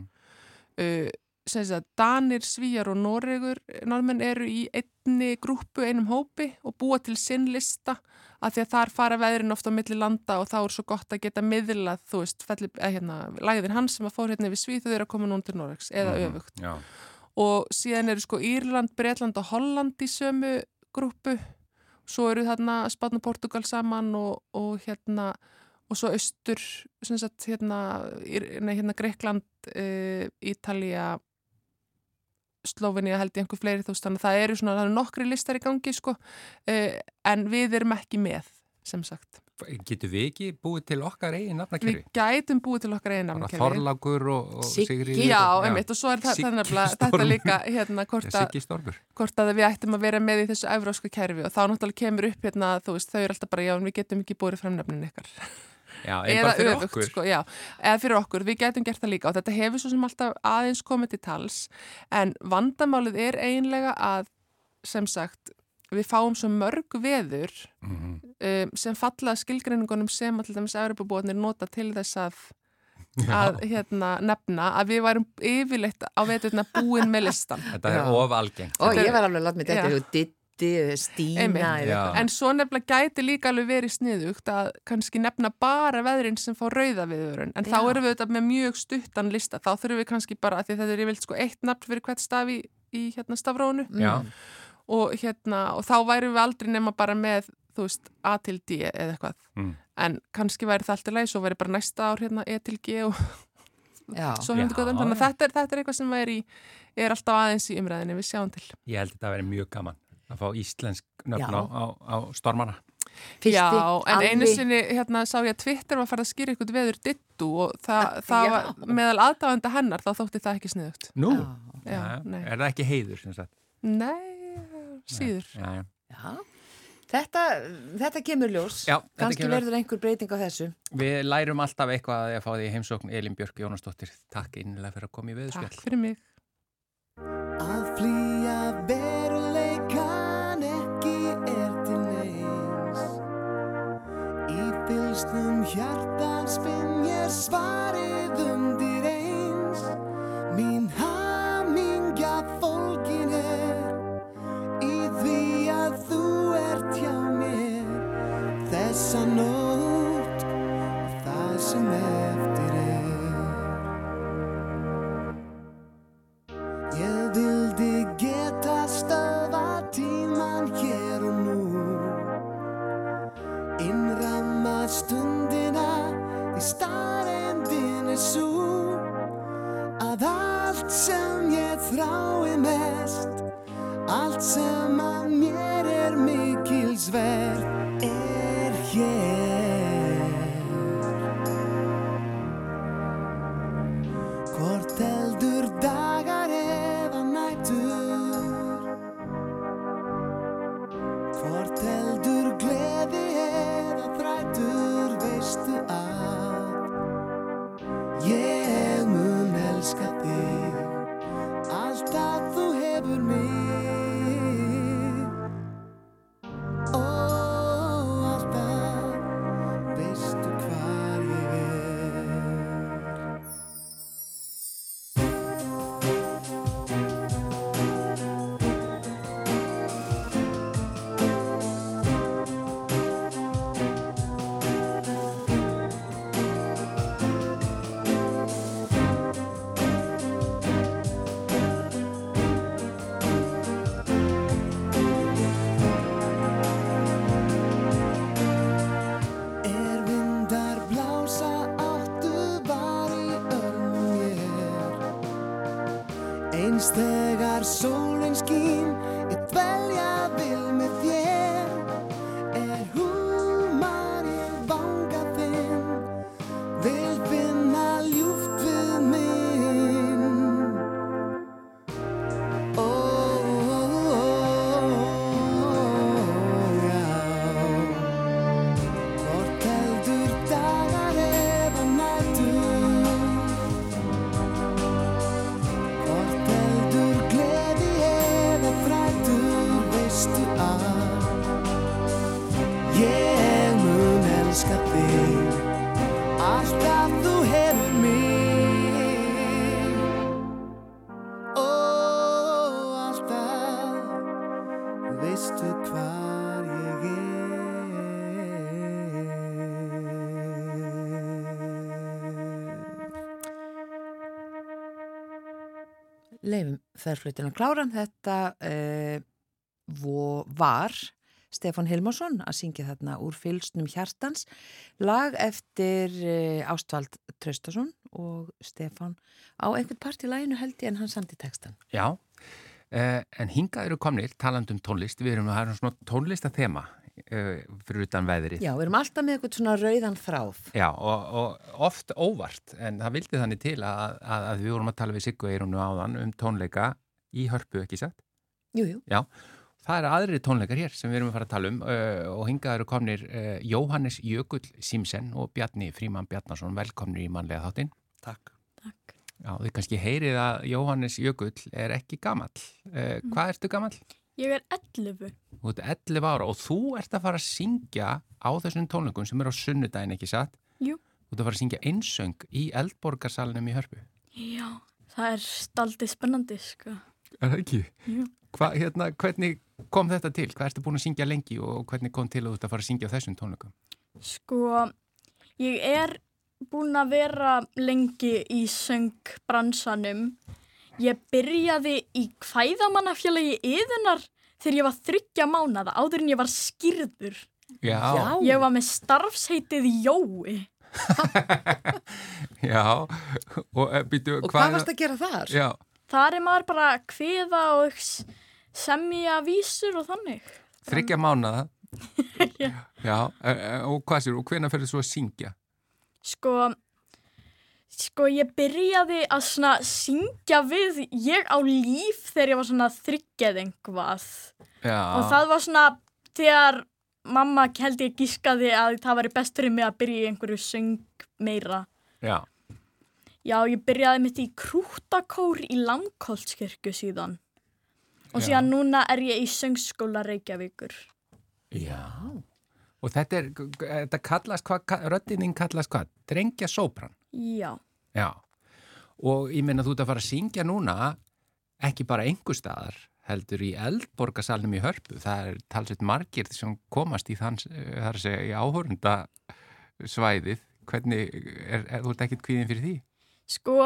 Uh, að Danir, Svíjar og Noregur, norðmenn eru í einni grúpu, einum hópi og búa til sinn lista að því að þar fara veðrin ofta á milli landa og þá er svo gott að geta miðlað, þú veist, eða, hérna, lagðin hans sem að fór hérna yfir Svíð þau eru að koma núna til Noregs eða mhm, öfugt. Já, og síðan eru sko Írland, Breitland og Holland í sömu grúpu svo eru þarna Spátn og Portugal saman og, og hérna og svo austur sem sagt hérna, nei, hérna Greikland, uh, Ítalía Slovenia held ég einhver fleiri þú veist þannig að það eru svona það eru nokkri listar í gangi sko uh, en við erum ekki með sem sagt. getur við ekki búið til okkar eigin Við nafnakerfi? gætum búið til okkar einn Bara nafnakerfi. Þorlákur og, og. Sigriður? Já, einmitt og svo er það, nefnilega þetta líka hérna hvort að við ættum að vera með í þessu evróska kerfi og þá náttúrulega kemur upp hérna, þú veist, þau eru alltaf bara, já, en við getum ekki búið framnefnin ykkar. Já, Eða öfugt, okkur. sko, já, eða fyrir okkur, við getum gert það líka og þetta hefur svo sem alltaf aðeins komið til tals, en vandamálið er eiginlega að, sem sagt, við fáum svo mörg veður Mhm. um, sem falla að skilgreiningunum sem að til dæmis Evropabúarnir nota til þess að að hérna, nefna að við værum yfirleitt á veturna búin með listan. Þetta er of algengt. Og Þetta er- ég var alveg að láta mig þetta Stína. En svo nefnilega gæti líka alveg verið sniðugt að kannski nefna bara veðrin sem fá rauða viðvörun. En þá Já. erum við þetta með mjög stuttan lista. Þá þurfum við kannski bara, af því þetta er yfirleitt sko eitt nafn fyrir hvert staf í, í hérna stafrónu. Já, og hérna, og þá værum við aldrei nema bara með, þú veist, A til D eða eitthvað, Mm. en kannski væri það alltaf leið, svo væri bara næsta ár hérna E til G og Já. Já, gott þannig að þetta er, þetta er eitthvað sem er, í, er alltaf aðeins í umræðinni, við sjáum til ég held þetta að vera mjög gaman að fá íslensk nöfn á, á, á stormana. Fyrsti, Já, en einu alvi- sinni hérna sá ég að Twitter var farið að skýra ykkur veður dittu og það, það var meðal aðdáðanda hennar, þá þótti það ekki sniðugt Nú, Já. Já, er það ekki heiður sem sagt? Nei, síður Já, já. Já. Þetta, þetta kemur ljós. Já, þetta Kannski kemur- verður einhver breyting á þessu. Við lærum alltaf eitthvað að fá því heimsókn Elin Björk Jónasdóttir. Takk innilega fyrir að koma í viðspjall. Takk fyrir mig Í fylstum hjartan spinn ég svarið undir eins. Mín hamingja fólkin er Í því að þú ert hjá mér. Þessa nótt Allt sem ferflutin að kláran. Þetta uh, vo, var Stefán Hilmarsson að syngja þarna úr fylsnum hjartans. Lag eftir uh, Ástvald Traustason og Stefán á einhvern part í laginu held ég en hann samt í textan. Já, eh, en hingað eru komnir talandum tónlist. Við erum að hafa svona tónlistathema eh, fyrir utan veðrið. Já, við erum alltaf með eitthvað svona rauðan þráð. Já, og, og oft óvart, en það vildi þannig til að, að, að við vorum að tala við Siggu Eirunu áðan um tónleika í hörpu, ekki satt? Jú, jú. Já, það eru aðri tónleikar hér sem við erum að fara að tala um uh, og hingað eru komnir uh, Jóhannes Jökull Simsen og Bjarni Fríman Bjarnason, velkomnir í mannlega þáttinn. Takk. Takk. Já, þið kannski heyrið að Jóhannes Jökull er ekki gamall. Uh, hvað ertu gamall? Ég er 11. Þú ert 11 ára og þú ert að fara að syngja á þessum tónleikum sem eru á sunnudaginn, ekki satt? Jú. Þú ert að fara að syngja einsöng í eldborgarsalunum í Hörpu. Já, það er staldið spennandi, sko. Er það ekki? Jú. Hva, hérna, hvernig kom þetta til? Hvað ertu búin að syngja lengi og hvernig kom til að þú ert að fara að syngja á þessum tónleikum? Sko, ég er búin að vera lengi í söngbransanum. Ég byrjaði í kvæðamannafélagi yðunar þegar ég var þryggja mánada áður en ég var skýrður. Já, Ég var með starfsheitið Jói. já, og uh, býtu, Og hvað varst að gera þar? Já, Þar er maður bara að kviða og semja vísur og þannig. þryggja mánaða. Já. Já, uh, uh, og hvað sér, og hvenær ferðu svo að syngja? Sko, sko ég byrjaði að svona syngja við ég á líf þegar ég var svona þryggjað einhvað. Já, Og það var svona þegar mamma held ég gískaði að það væri best fyrir mig að byrja í einhverju söng meira. já, Já, ég byrjaði mitt í krútakór í Langholtskirkju síðan. Og Já. síðan núna er ég í söngskóla Reykjavíkur. já. Og þetta er, þetta kallast hvað, röddinning kallast hvað? Drengja sópran. Já. Já, og ég meina þú ert að fara að syngja núna ekki bara einhver staðar heldur í eldborgarsalnum í hörpu það er talsveit margir sem komast í þann, það er að segja, í áhórunda svæðið hvernig, er, er, þú ert ekkert kvíðin fyrir því? Sko,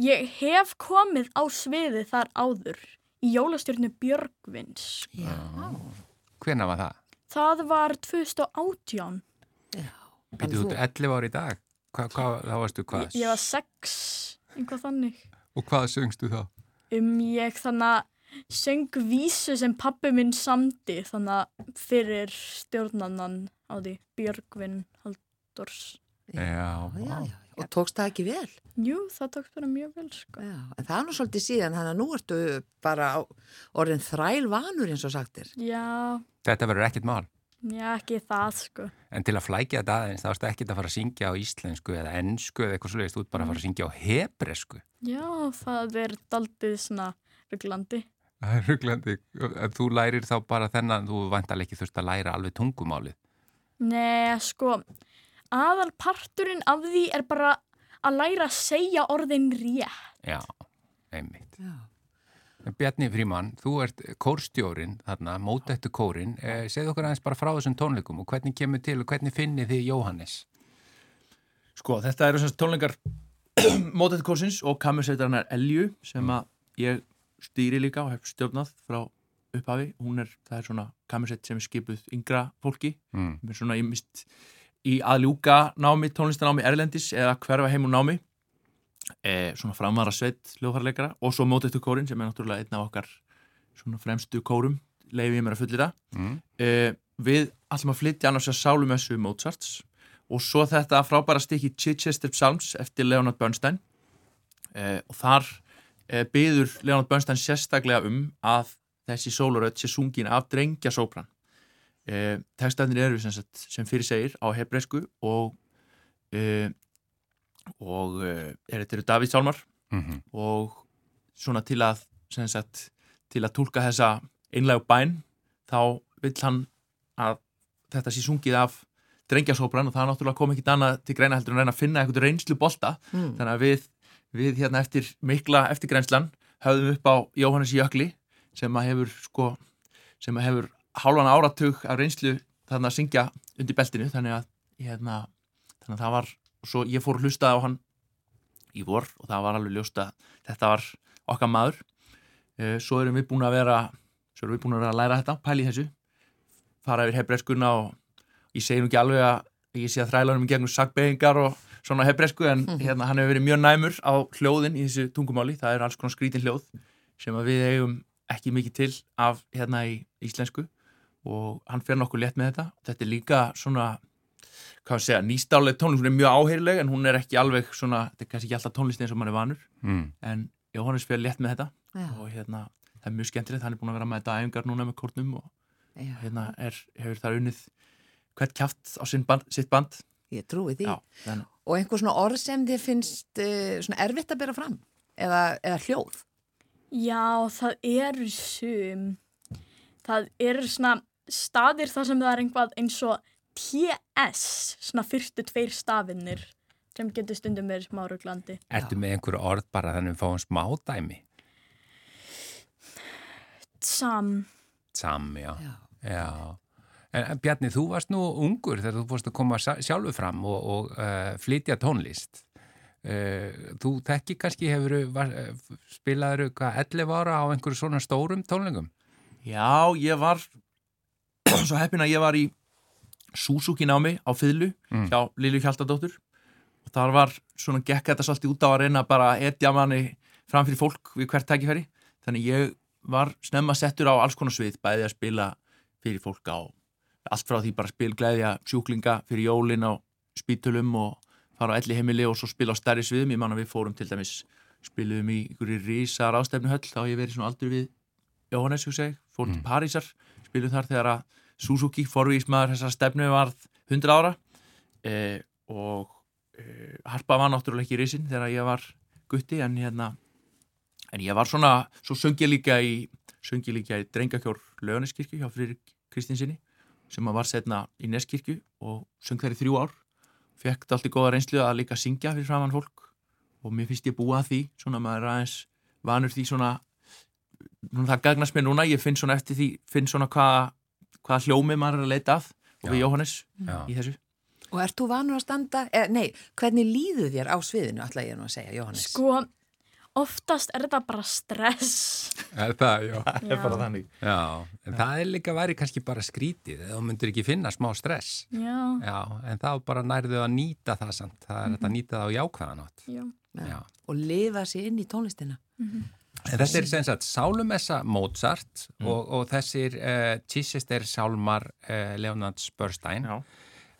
ég hef komið á sviði þar áður í jólastjórnu Björgvins. Já. Hvenær var það? Það var 2018. Býttu þú ert 11 ári í dag? Hva, hva, þá varstu hvað? Ég, ég var sex, einhvað þannig. Og hvað söngstu þá? Um ég þannig að söng vísu sem pappi minn samdi þannig að fyrir stjórnannan á því Björgvin Haldors. Já, Já, já. já. Og tókst það ekki vel? Jú, það tókst bara mjög vel, sko. Já. En það er nú svolítið síðan, þannig að nú ertu bara orðin þræl vanur eins og sagtir. Já, Þetta verður ekkert mál. Já, ekki það, sko. En til að flækja þetta aðeins, þá ertu ekkert að fara að syngja á íslensku eða ennsku eða eitthvað svoleiðist, þú ert bara að fara að syngja á hebresku. Já, það er daldið svona ruglandi. Það er rugglandi. En þú lærir þá bara þennan, þú vantarlega ekki þurft að læra alveg tungumálið. Nei, sko, aðal parturinn af því er bara að læra að segja orðin rétt. Já, einmitt. Já. Bjarni Fríman, þú ert kórstjórin þarna, mótættu kórin. Eh, segð okkur aðeins bara frá þessum tónleikum og hvernig kemur til og hvernig finnir þið Jóhannes? Sko, þetta eru semst tónleikar mótættu kórsins og kamersveitarinnar Elju sem að ég stýri líka og hef stjórnað frá upphafi. Hún er, það er svona kamersveit sem er skipuð yngra fólki. Mm. Er svona ég mist í að ljúka námi, tónlistanámi Erlendis eða hverfa heim úr námi. E, svona framvara sveit hljóðfarleikara og svo mótættu kórin sem er náttúrulega einn af okkar svona fremstu kórum leiði ég mér að fullira. Mm. uh, við ætlum að flytja annars að Sálumessu Mozarts og svo þetta frábæra stykki Chichester Psalms eftir Leonard Bernstein uh, og þar uh, byður Leonard Bernstein sérstaklega um að þessi sóluröð sé sungin af drengja sópran uh, tekstæðinir eru sem, sem fyrir segir á hebreisku og uh, og uh, er þetta eru Davíð Sálmar. Mm og svona til að sem sagt, til að tólka þessa einlægu bæn þá vill hann að þetta sé sungið af drengjasópran og það er náttúrulega kom ekkit annað til greina heldur en reyna að finna eitthvað reynslu bolta Mm. þannig að við, við hérna eftir mikla eftirgrænslan höfðum upp á Jóhannes Jökli sem að hefur sko, sem að hefur hálfan áratug af reynslu þarna að syngja undir beltinu. Þannig að, hérna, þannig að það var svo ég fór að hlusta á hann í vor og það var alveg ljóst að þetta var okkar maður. Uh, svo erum við búin að vera svo erum við búin að vera að læra þetta, pæli þessu. Fara yfir hebreskuna og ég segi nú ekki alveg að ég sé að þræla hann í gegnum sagbeigingar og svona hebresku en hérna hann hefur verið mjög næmur á hljóðin í þessu tungumáli, það er alls konar skrítin hljóð sem við eigum ekki mikið til af hérna í íslensku og hann fer nokkuð létt með þetta. Þetta er líka svona hvað að segja, nýstáleg tónlist, hún er mjög áheyrileg en hún er ekki alveg svona, þetta er kannski ekki alltaf tónlist eins og mann er vanur Mm. en Jóhannes fer létt með þetta Já. og hérna, það er mjög skemmtilegt hann er búin að vera með þetta æfingar núna með kórnum og Já. hérna er, hefur það unnið hvert kjátt á sinn band, sitt band Ég trúi því. Já, þannig, Og einhver svona orð sem þið finnst uh, svona erfitt að bera fram? Eða, eða hljóð? Já, það eru sum. Það eru svona staðir þar sem það er einhvað eins og TS, svona fyrstu tveir stafinir. sem getur stundum verið smá ruglandi. Ertu með einhverju orð bara þannig að við fáum smá dæmi? Sam, Sam, já. Já. Já. En, en Bjarni, þú varst nú ungur þegar þú fórst að koma sjálfur fram og, og uh, flytja tónlist. Uh, þú þekki kannski hefur uh, spilaður hvað 11 ára á einhverju svona stórum tónlingum? Já, ég var svo heppin að ég var í Suzuki námi á fyrlu Mm. hjá Lilju Hjaltadóttur. Og þar var svona gekk þetta svolítið út á að reyna bara að etja manni fram fyrir fólk við hvert tækifæri. Þannig ég var snemma settur á alls konar svið bæði að spila fyrir fólk á allt frá því bara spil gleðja sjúklinga fyrir jólin á spítulum og fara á elli heimili og svo spila á stærri sviðum. Ég man að við fórum til dæmis spiluðum í einhverju rísa rástefnu höll þá ég verið svona aldur við Jóhannes, ég, fórum til Parísar spiluðum þar þegar að Suzuki forvísmaður þessar stefnu varð 100 ára eh, og eh, Harpa var náttúrulega ekki í risin þegar ég var gutti en hérna en ég var svona, svo söng ég líka í söng ég líka í drengakjór Löganeskirkju hjá Friðrik Kristinsinni sem að var setna í Neskirkju og söng þær í þrjú ár. Fekk þetta alltaf góða reynslu að líka syngja fyrir framann fólk og mér finnst ég búa því svona maður aðeins vanur því svona núna það gagnast mér núna, ég finn svona eftir því finn svona hvað hva hljómi maður er að leita að og við. Jóhannes Já. í þessu Og ert þú vanur að standa, eh, nei, hvernig líður þér á sviðinu, ætla ég nú að segja, Jóhannes? sko, oftast er þetta bara stress. Er það, já. það er bara þannig Já, en það er líka væri kannski bara skrítið, þú myndir ekki finna smá stress. Já, Já, en þá bara nærðu að nýta það samt, það er þetta að nýta það á jákvæðanátt. já. Já. Og lifa sér inn í tónlistina. En þetta er sem sagt Sálumessa Mozart og, og þessir uh, Chichester Sálmar uh, Leonard Spörstein. Já.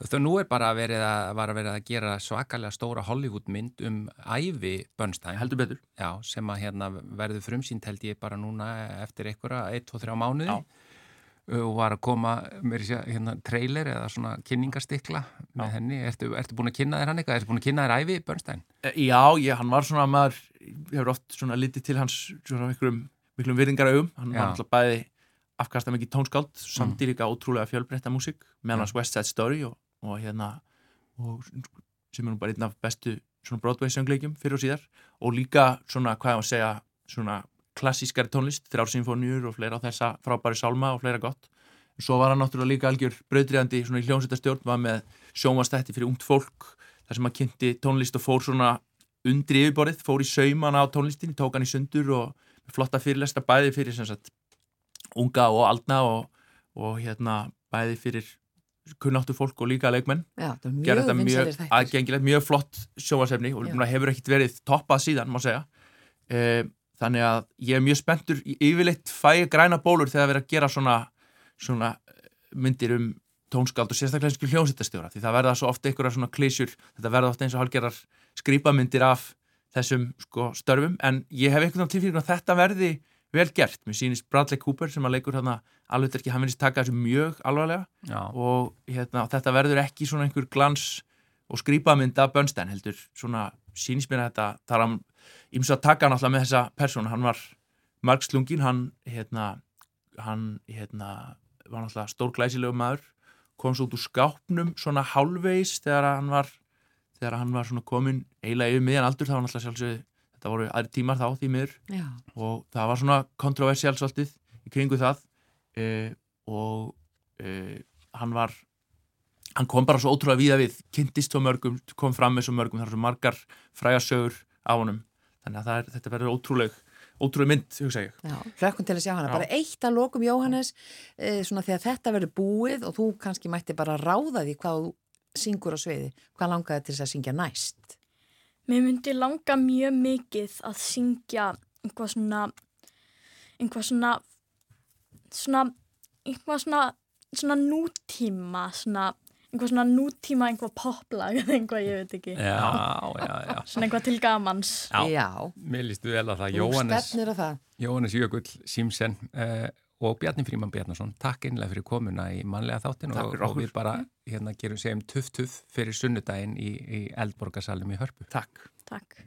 Það nú er bara verið að, verið að gera svakalega stóra Hollywood mynd um ævi Bernstein. heldur betur Já, sem að hérna verður frumsýnt held ég bara núna eftir einhverja, 1-2-3 mánuði Já. Og var að koma sé hérna trailer eða svona kynningastikla með Já. henni. Ertu, ertu búin að kynna þér hann eitthvað? Ertu búin að kynna þér ævi Bernstein? E, Já, ég, hann var svona maður ég hefur oft svona litið til hans svona miklum, miklum virðingar augum hann Já. var alltaf bæði afkasta mikið tónskáld samt í líka ótrúlega fjölbreytta músík meðan hans West Side Story og, og hérna og, sem er nú bara einn af bestu svona Broadway söngleikjum fyrir og síðar og líka svona, hvað ég að segja svona klassískari tónlist, þrjársinfóniur og fleira á þessa frábæri sálma og fleira gott. Svo var hann náttúrulega líka algjör brautriðandi svona í hljómsveitastjórn, var með sjónvastætti fyrir ungt fólk, þar sem hann kynnti tónlist og fór svona undri yfirborðið, fór í saumana á tónlistinni, tók hann í sundur og flotta fyrirlesta bæði fyrir sagt unga og aldna og, og hérna bæði fyrir kunnáttu fólk og líka leikmenn. Er mjög þetta mjög aðgengilegt, mjög flott sjóasefni og Já. hefur ekkit verið toppað síðan, má segja. E, þannig að ég er mjög spenntur. Yfirleitt fæ græna bólur þegar verið að gera svona, svona eh, myndir um tónskald og sérstaklega einsku hljómsýttastjóra því það verða svo ofta einhverja svona klísjur þetta verða ofta eins og hálgerar skrýpamyndir af þessum sko, störfum. En ég hef einhvern veginn tilfýring að þetta verði vel gert, mér sýnist Bradley Cooper sem að leikur hérna alveg ekki, hann finnst taka þessu mjög alvarlega. Já. og hérna, þetta verður ekki svona einhver glans og skrýpamynd af Bernstein heldur svona sýnist mér þetta þar hann ímsa að taka náttúrulega með þessa persónu, hann var margslungin, hann hérna, hann hérna var náttúrulega stórglæsilegu maður. Kom svo út úr skápnum svona hálfveis þegar hann var þegar hann var svona komin eiginlega yfir miðjan aldur, það var náttúrulega sjálfsögðu þetta voru aðri tímar þá því miður. Já, og það var svona kontroversiál svolítið í kringu það. E, og e, hann var hann kom bara svo ótrúlega víða við kynntist svo mörgum, kom fram með svo mörgum það er svo margar frægasögur á honum þannig að er, þetta verður ótrúleg ótrúleg mynd, hugsa ég já, hlökkum til að sjá hana. Já. Bara eitt að lokum Jóhannes, eh, svona þegar þetta verður búið og þú kannski mætti bara ráða því hvað þú syngur á sviði, hvað langaði til þess að syngja næst? Mér myndi langa mjög mikið að syngja einhvað svona, einhvað svona, svona, einhvað svona, svona nútíma, svona, einhvað svona nútíma, einhvað poplag eða einhvað, ég veit ekki. Já, já, já. Svona einhvað til gamans. Já. Mér lístu vel að það Jóhannes. Jóhannes Jökull Símsen uh, og Bjarni Fríman Bjarnason takk einlega fyrir komuna í mannlega þáttin og, og við bara hérna gerum segjum tuff tuff fyrir sunnudaginn í, í Eldborgarsalum í Hörpu Takk Takk.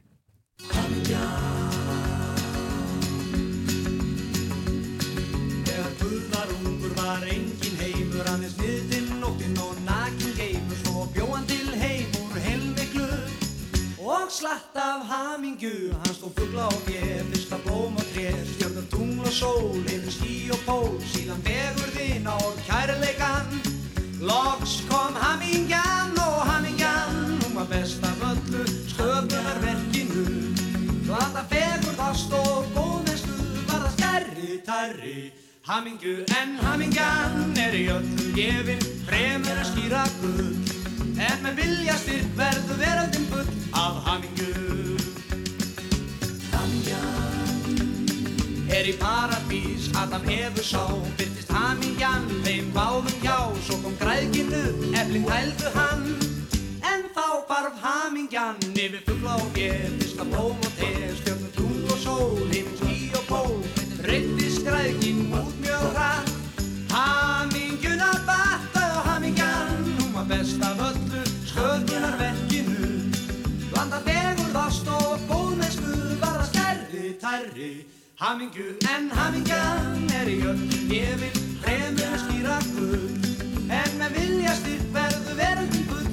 Slatt af hamingju. Hann stóð fuggla og fér, fiska blóm og tré Stjörnur tungl og sól, yfir skí og pól. Síðan vegur þinn á kærleikan. Loks kom hamingjan og hamingjan. Hún var best af öllu sköpunarverkinu. Glada fegur það stóð góðmennsku Var það stærri, tærri. Hamingju en hamingjan er í öllu gefin Fremur að skýra gull En með vilja styrk verður veröldin full af hamingju. Hamingjan er í paradís Adam hefur sá. Byrtist hamingjan þeim báðum hjá Svo kom græðkinu, efling hældu hann. En þá barf hamingjan Yfir fuggla og gér, fiska blóm og te Stjörnum tungl og sól, himins skí og pól Reyndist græðkin best af öllu sköpunarverkinu. Blanda fegur þást og góðmennsku Var það stærri, tærri. Hamingju en hamingjan er í öllu gefin Fremur að skýra gull En með vilja styrk verður verðum full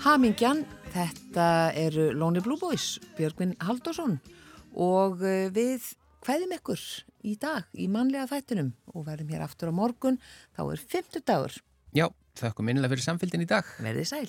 hamingjan þetta eru Lonely Blue Boys, Björgvin Halldórsson og eh, við hvaðum ykkur í dag í mannlega þættunum og verðum hér aftur á morgun, þá er 50 dagur, Já, þakkum innlega fyrir samfélgin í dag. verðið sæl.